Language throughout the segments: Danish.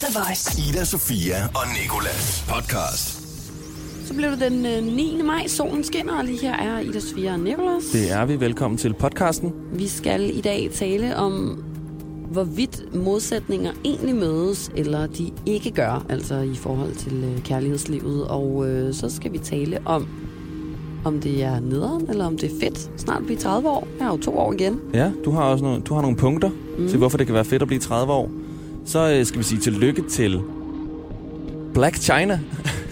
The Voice. Ida, Sofia og Nikolas podcast. Så blev det den øh, 9. maj. Solen skinner, og lige her er Ida Sofia og Nicholas. Det er vi. Velkommen til podcasten. Vi skal i dag tale om, hvorvidt modsætninger egentlig mødes, eller de ikke gør, altså i forhold til øh, kærlighedslivet. Og øh, så skal vi tale om, om det er nederen, eller om det er fedt snart at blive 30 år. Jeg har jo to år igen. Ja, du har også nogle, du har nogle punkter mm. til, hvorfor det kan være fedt at blive 30 år. Så øh, skal vi sige tillykke til Black China,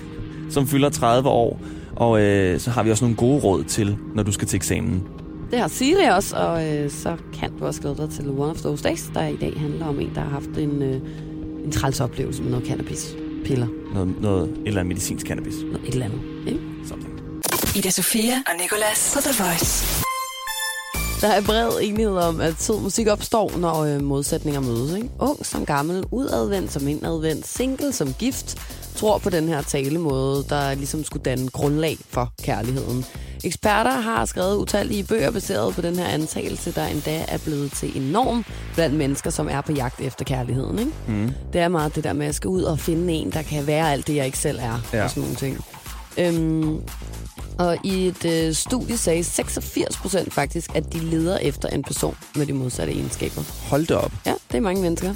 som fylder 30 år. Og øh, så har vi også nogle gode råd til, når du skal til eksamen. Det har Siri også, og øh, så kan du også glæde dig til One of Those Days, der i dag handler om en, der har haft en, øh, en træls oplevelse med noget cannabis-piller. Noget, noget et eller andet medicinsk cannabis. Noget et eller andet. Ikke? Something. Ida Sofia og Nicolas på The Voice. Der er bred enighed om, at sød musik opstår, når øh, modsætninger mødes. Ikke? Ung som gammel, udadvendt som indadvendt, single som gift, tror på den her talemåde, der ligesom skulle danne grundlag for kærligheden. Eksperter har skrevet utallige bøger baseret på den her antagelse, der endda er blevet til en norm blandt mennesker, som er på jagt efter kærligheden. Ikke? Mm. Det er meget det der med, at jeg skal ud og finde en, der kan være alt det, jeg ikke selv er. Ja. Og sådan nogle ting. Øhm, og i et øh, studie sagde 86 procent faktisk, at de leder efter en person med de modsatte egenskaber. Hold det op. Ja, det er mange mennesker.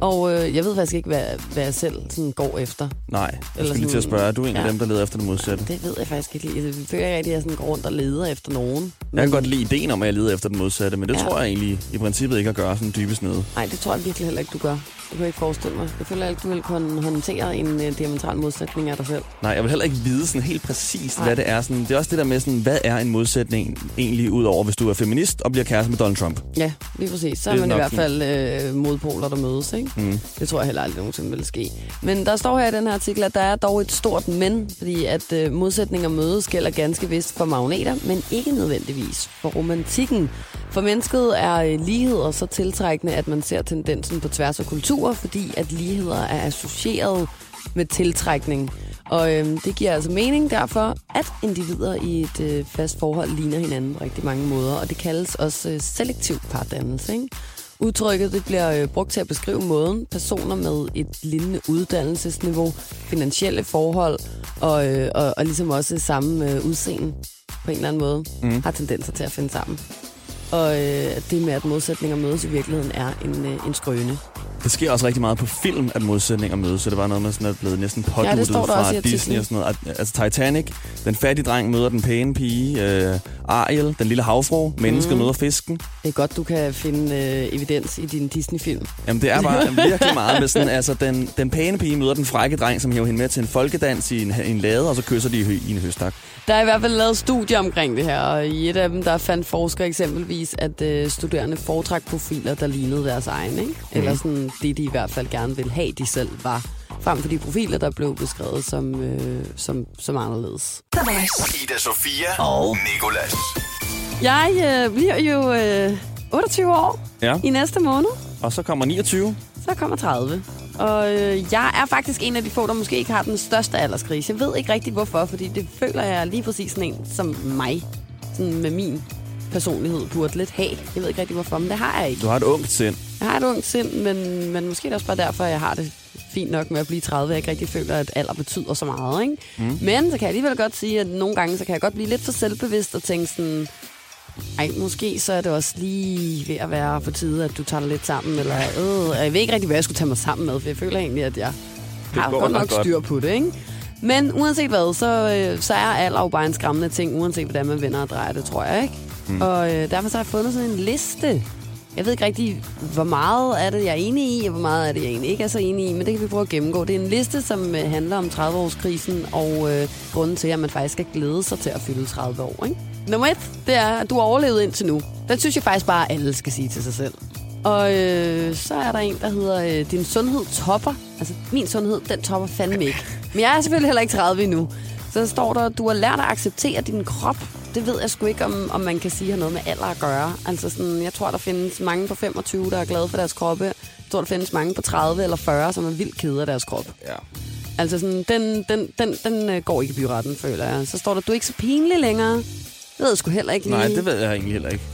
Og øh, jeg ved faktisk ikke, hvad, hvad jeg selv sådan går efter. Nej, jeg skulle lige til at spørge. Er du en af Ja. dem, der leder efter det modsatte? Det ved jeg faktisk ikke lige. Jeg føler ikke at jeg sådan går rundt og leder efter nogen. Jeg kan godt lide ideen om, at jeg leder efter det modsatte, men det Ja. tror jeg egentlig i princippet ikke at gøre sådan dybest nede. Nej, det tror jeg virkelig heller ikke, du gør. Det kan jeg ikke forestille mig. Jeg føler ikke, du vil kunne håndtere en øh, diametral modsætning af dig selv. Nej, jeg vil heller ikke vide sådan helt præcist, Nej. hvad det er. Sådan, det er også det der med, sådan, hvad er en modsætning egentlig ud over, hvis du er feminist og bliver kæreste med Donald Trump? Ja, lige præcis. Så er man i hvert fald øh, modpoler, der mødes, ikke? Mm. Det tror jeg heller aldrig nogensinde vil ske. Men der står her i den her artikel, at der er dog et stort men, fordi at øh, modsætninger mødes gælder ganske vist for magneter, men ikke nødvendigvis for romantikken. For mennesket er øh, ligheder så tiltrækkende, at man ser tendensen på tværs af kulturer, fordi at ligheder er associeret med tiltrækning. Og øhm, det giver altså mening derfor, at individer i et øh, fast forhold ligner hinanden på rigtig mange måder, og det kaldes også øh, selektiv pardannelse. Ikke? Udtrykket det bliver øh, brugt til at beskrive måden, personer med et lignende uddannelsesniveau, finansielle forhold og, øh, og, og ligesom også samme øh, udseende på en eller anden måde, mm. har tendenser til at finde sammen. Og øh, det med, at modsætninger mødes i virkeligheden, er en, øh, en skrøne. Det sker også rigtig meget på film, at modsætninger mødes, så det var noget, man sådan er blevet næsten påduttet i fra. Disney og sådan noget. At- Altså Titanic, den fattige dreng møder den pæne pige, øh, Ariel, den lille havfru, mennesket Mhm. møder fisken. Det er godt, du kan finde øh, evidens i din Disney-film. Jamen det er bare virkelig meget med sådan, altså den, den pæne pige møder den frække dreng, som hiver hende med til en folkedans i en, en lade, og så kysser de i, i en høstak. Der er i hvert fald lavet studier omkring det her, og i et af dem, der fandt forskere eksempelvis, at øh, studerende foretrak profiler, der lignede deres egen, ikke? Eller sådan det, de i hvert fald gerne ville have, de selv var. Frem for de profiler, der blev beskrevet som, øh, som, som anderledes. Ida, Sofia og Nikolas. Jeg øh, bliver jo øh, 28 år Ja. i næste måned. Og så kommer 29. Så kommer 30. Og øh, jeg er faktisk en af de få, der måske ikke har den største alderskrise. Jeg ved ikke rigtig hvorfor, fordi det føler jeg lige præcis sådan en som mig. Sådan med min personlighed burde lidt have. Jeg ved ikke rigtig hvorfor, men det har jeg ikke. Du har et ungt sind. Jeg har et ungt sind, men, men måske er det også bare derfor, jeg har det fint nok med at blive 30. Jeg ikke rigtig føler, at alder betyder så meget. Ikke? Mm. Men så kan jeg alligevel godt sige, at nogle gange så kan jeg godt blive lidt for selvbevidst og tænke sådan... Ej, måske så er det også lige ved at være på tide, at du tager dig lidt sammen. Eller, øh, jeg ved ikke rigtig, hvad jeg skulle tage mig sammen med, for jeg føler egentlig, at jeg har godt nok styr på det. Ikke? Men uanset hvad, så, øh, så er alder jo bare en skræmmende ting, uanset hvordan man vender og drejer det, tror jeg. ikke. Mm. Og øh, derfor så har jeg fundet sådan en liste. Jeg ved ikke rigtig, hvor meget er det, jeg er enig i, og hvor meget er det, jeg egentlig ikke er så enig i, men det kan vi prøve at gennemgå. Det er en liste, som øh, handler om 30-årskrisen, og øh, grunden til, at man faktisk skal glæde sig til at fylde 30 år. Ikke? Nummer et, det er, at du har overlevet indtil nu. Den synes jeg faktisk bare, at alle skal sige til sig selv. Og øh, så er der en, der hedder, øh, din sundhed topper. Altså, min sundhed, den topper fandme ikke. Men jeg er selvfølgelig heller ikke 30 endnu. Så står der, du har lært at acceptere din krop. Det ved jeg sgu ikke, om, om man kan sige har noget med alder at gøre. Altså sådan, jeg tror, der findes mange på 25, der er glade for deres kroppe. Jeg tror, der findes mange på 30 eller 40, som er vildt kede af deres krop. Ja. Altså sådan, den, den, den, den øh, går ikke i byretten, føler jeg. Så står der, du er ikke så pinlig længere. Det ved jeg sgu heller ikke lige. Nej, det ved jeg egentlig heller ikke.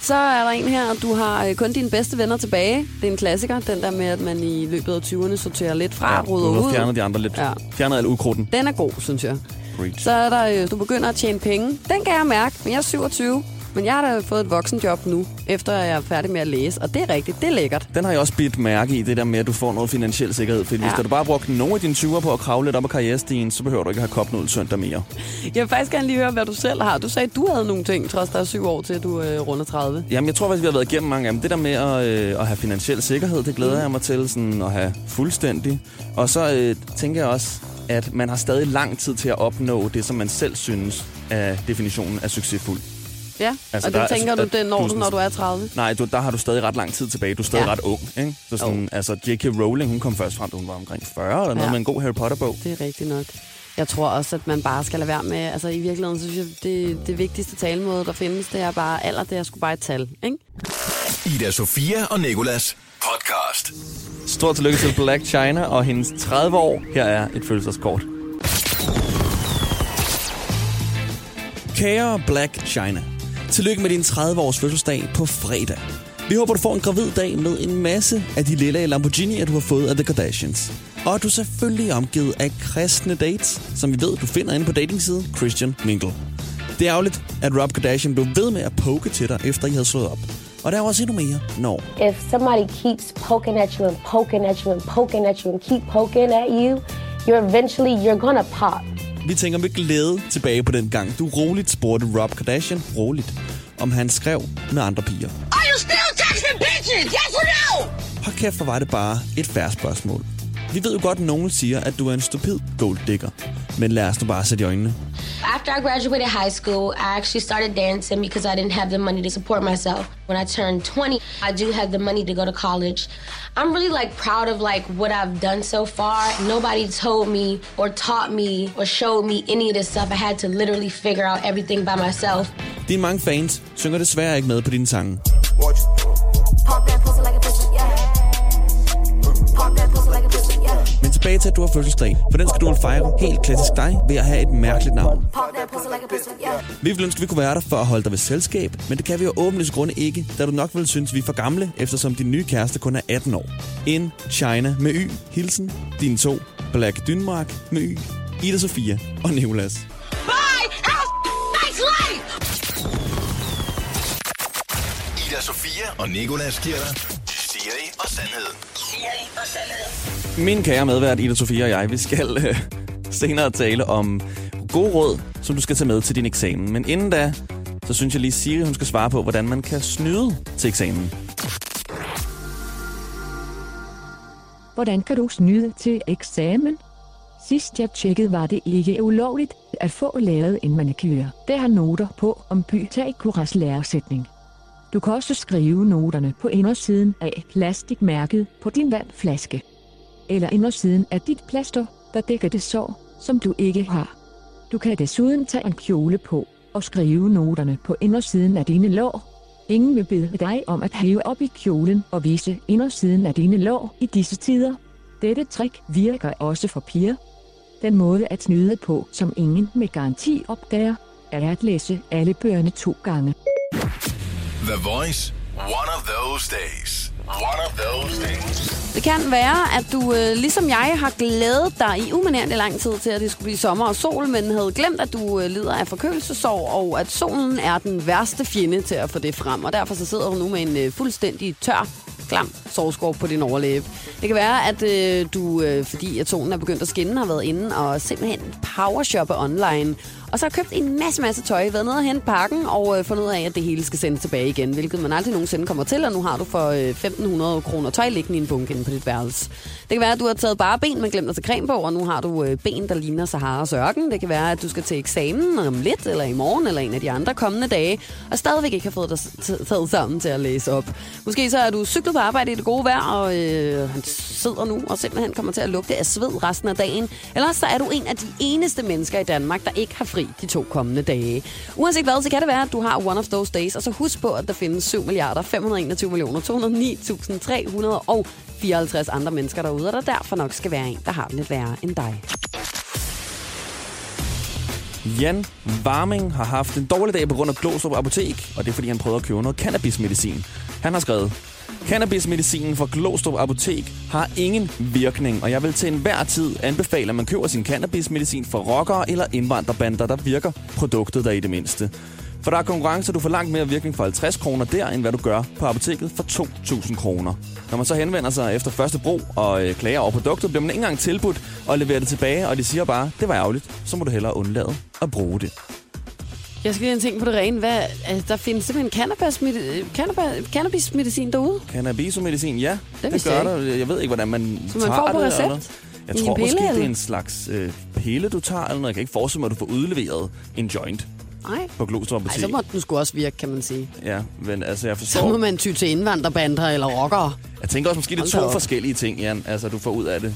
Så er der en her, du har øh, kun dine bedste venner tilbage. Det er en klassiker, den der med, at man i løbet af 20'erne sorterer lidt fra, ja, rydder ud. fjernet de andre lidt. Ja. Fjernet al ukrudten. Den er god, synes jeg. Preach. Så er der, øh, du begynder at tjene penge. Den kan jeg mærke, men jeg er 27. Men jeg har da fået et voksenjob nu, efter jeg er færdig med at læse. Og det er rigtigt, det er lækkert. Den har jeg også bidt mærke i, det der med, at du får noget finansiel sikkerhed. Fordi ja. hvis du bare brugt nogle af dine 20'er på at kravle lidt op ad karrierestigen, så behøver du ikke have kopnudel søndag mere. Jeg vil faktisk gerne lige høre, hvad du selv har. Du sagde, at du havde nogle ting, trods der er syv år til, at du øh, runder 30. Jamen, jeg tror faktisk, vi har været igennem mange af dem. Det der med at, øh, at have finansiel sikkerhed, det glæder jeg mig til sådan, at have fuldstændig. Og så øh, tænker jeg også, at man har stadig lang tid til at opnå det, som man selv synes er definitionen af succesfuld. Ja, Altså, og der det er- tænker du, altså, det når du er du, når du er 30. Nej, du, der har du stadig ret lang tid tilbage. Du er stadig ja. Ret ung. Ikke? Så sådan, altså, J.K. Rowling, hun kom først frem, da hun var omkring 40 eller noget Ja. med en god Harry Potter-bog. Det er rigtigt nok. Jeg tror også, at man bare skal lade være med... Altså i virkeligheden, så synes jeg, det, det vigtigste talemåde, der findes, det er bare alder, det er sgu bare et tal, ikke? Ida Sofia og Nikolas podcast. Stort tillykke til Black China og hendes 30 år. Her er et følelseskort. Kære Black China, tillykke med din 30-års fødselsdag på fredag. Vi håber, du får en gravid dag med en masse af de lille Lamborghini'er, du har fået af The Kardashians. Og at du selvfølgelig er omgivet af kristne dates, som vi ved, du finder inde på datingsiden Christian Mingle. Det er ærgerligt, at Rob Kardashian blev ved med at poke til dig, efter I havde slået op. Og der er også endnu mere, når if somebody keeps poking at you and poking at you and poking at you and keep poking at you, you're eventually you're gonna pop. Vi tænker med glæde tilbage på den gang, du roligt spurgte Rob Kardashian, roligt, om han skrev med andre piger. Are you still texting bitches? Yes or no? Hold kæft, hvor var det bare et færre spørgsmål. Vi ved jo godt, at nogen siger, at du er en stupid gold digger. Men lad os nu bare sætte i øjnene. After I graduated high school, I actually started dancing because I didn't have the money to support myself. When I turned 20, I do have the money to go to college. I'm really like proud of like what I've done so far. Nobody told me or taught me or showed me any of this stuff. I had to literally figure out everything by myself. Dine mange fans synger desværre ikke med på dine sange. Pop tilbage til, at du har fødselsdag. For den skal du fejre helt klassisk dig ved at have et mærkeligt navn. Vi ville ønske, at vi kunne være der for at holde dig ved selskab, men det kan vi jo åbenlyst grunde ikke, da du nok vil synes, vi er for gamle, eftersom din nye kæreste kun er 18 år. In China med Y. Hilsen. Dine to. Black Dynmark med Y. Ida Sofia og Nicolas. Bye! Have a nice life! Ida Sofia og Nikolas giver dig Siri og Sandhed. Siri og sandhed. Min kære medvært, Ida Sofia og jeg, vi skal øh, senere tale om god råd, som du skal tage med til din eksamen. Men inden da, så synes jeg lige, Siri hun skal svare på, hvordan man kan snyde til eksamen. Hvordan kan du snyde til eksamen? Sidst jeg tjekkede var det ikke ulovligt at få lavet en manikyr. Der har noter på om Pythagoras læresætning. Du kan også skrive noterne på indersiden af plastikmærket på din vandflaske. Eller indersiden af dit plaster, der dækker det sår, som du ikke har. Du kan desuden tage en kjole på og skrive noterne på indersiden af dine lår. Ingen vil bede dig om at hæve op i kjolen og vise indersiden af dine lår i disse tider. Dette trick virker også for piger. Den måde at snyde på, som ingen med garanti opdager, er at læse alle bøgerne to gange. The Voice. One of those days. One of those things. Det kan være, at du øh, ligesom jeg har glædet dig i umanerende lang tid til, at det skulle blive sommer og sol, men havde glemt, at du øh, lider af forkølelsesår, og at solen er den værste fjende til at få det frem. Og derfor så sidder du nu med en øh, fuldstændig tør, klam sovskov på din overlæbe. Det kan være, at øh, du, øh, fordi at solen er begyndt at skinne, har været inde og simpelthen powershoppe online. Og så har købt en masse, masse tøj, været nede og hente pakken og øh, fundet ud af, at det hele skal sendes tilbage igen, hvilket man aldrig nogensinde kommer til, og nu har du for øh, 1.500 kroner tøj liggende i en bunke inde på dit værelse. Det kan være, at du har taget bare ben, men glemt at tage creme på, og nu har du øh, ben, der ligner Saharas ørken. Det kan være, at du skal til eksamen øh, om lidt, eller i morgen, eller en af de andre kommende dage, og stadigvæk ikke har fået dig taget sammen til at læse op. Måske så er du cyklet på arbejde i det gode vejr, og øh, sidder nu og simpelthen kommer til at lugte af sved resten af dagen. Eller så er du en af de eneste mennesker i Danmark, der ikke har fri de to kommende dage. Uanset hvad, så kan det være, at du har one of those days, og så husk på, at der findes 7 milliarder 521 millioner 209.354 andre mennesker derude, og der derfor nok skal være en, der har det lidt værre end dig. Jan Warming har haft en dårlig dag på grund af Glostrup Apotek, og det er fordi, han prøvede at købe noget cannabismedicin. Han har skrevet, Cannabismedicinen fra Glostrup Apotek har ingen virkning, og jeg vil til enhver tid anbefale, at man køber sin cannabismedicin fra rockere eller indvandrerbander, der virker produktet der i det mindste. For der er konkurrence, du får langt mere virkning for 50 kroner der, end hvad du gør på apoteket for 2.000 kroner. Når man så henvender sig efter første brug og øh, klager over produktet, bliver man ikke engang tilbudt at levere det tilbage, og de siger bare, det var ærgerligt, så må du hellere undlade at bruge det. Jeg skal lige en ting på det rene. Hvad, altså, der findes simpelthen cannabis, cannabis, cannabismedicin derude. Cannabisomedicin, ja, det, vidste gør jeg der. Jeg ved ikke, hvordan man Som man tager får på det. recept? Eller? Jeg tror pille, måske, det er eller? en slags øh, pille, du tager, eller noget. Jeg kan ikke forestille mig, at du får udleveret en joint Nej. på Glostrup så må den sgu også virke, kan man sige. Ja, men altså, jeg Så forstår... må man ty til indvandrerbander eller rockere. Jeg tænker også, måske det er to op. forskellige ting, Jan. Altså, du får ud af det.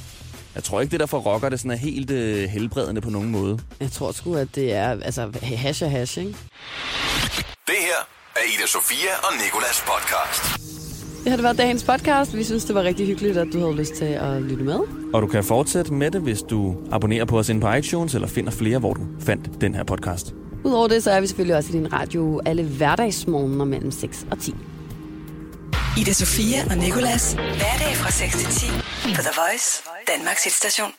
Jeg tror ikke, det der for rocker, det sådan er helt øh, helbredende på nogen måde. Jeg tror sgu, at det er altså, hash og hash, ikke? Det her er Ida Sofia og Nikolas podcast. Det har det været dagens podcast. Vi synes, det var rigtig hyggeligt, at du havde lyst til at lytte med. Og du kan fortsætte med det, hvis du abonnerer på os inde på iTunes, eller finder flere, hvor du fandt den her podcast. Udover det, så er vi selvfølgelig også i din radio alle hverdagsmorgener mellem 6 og 10. Ida Sofia og Nikolas. Hverdag fra 6 til 10 på The Voice, Danmarks hitstation.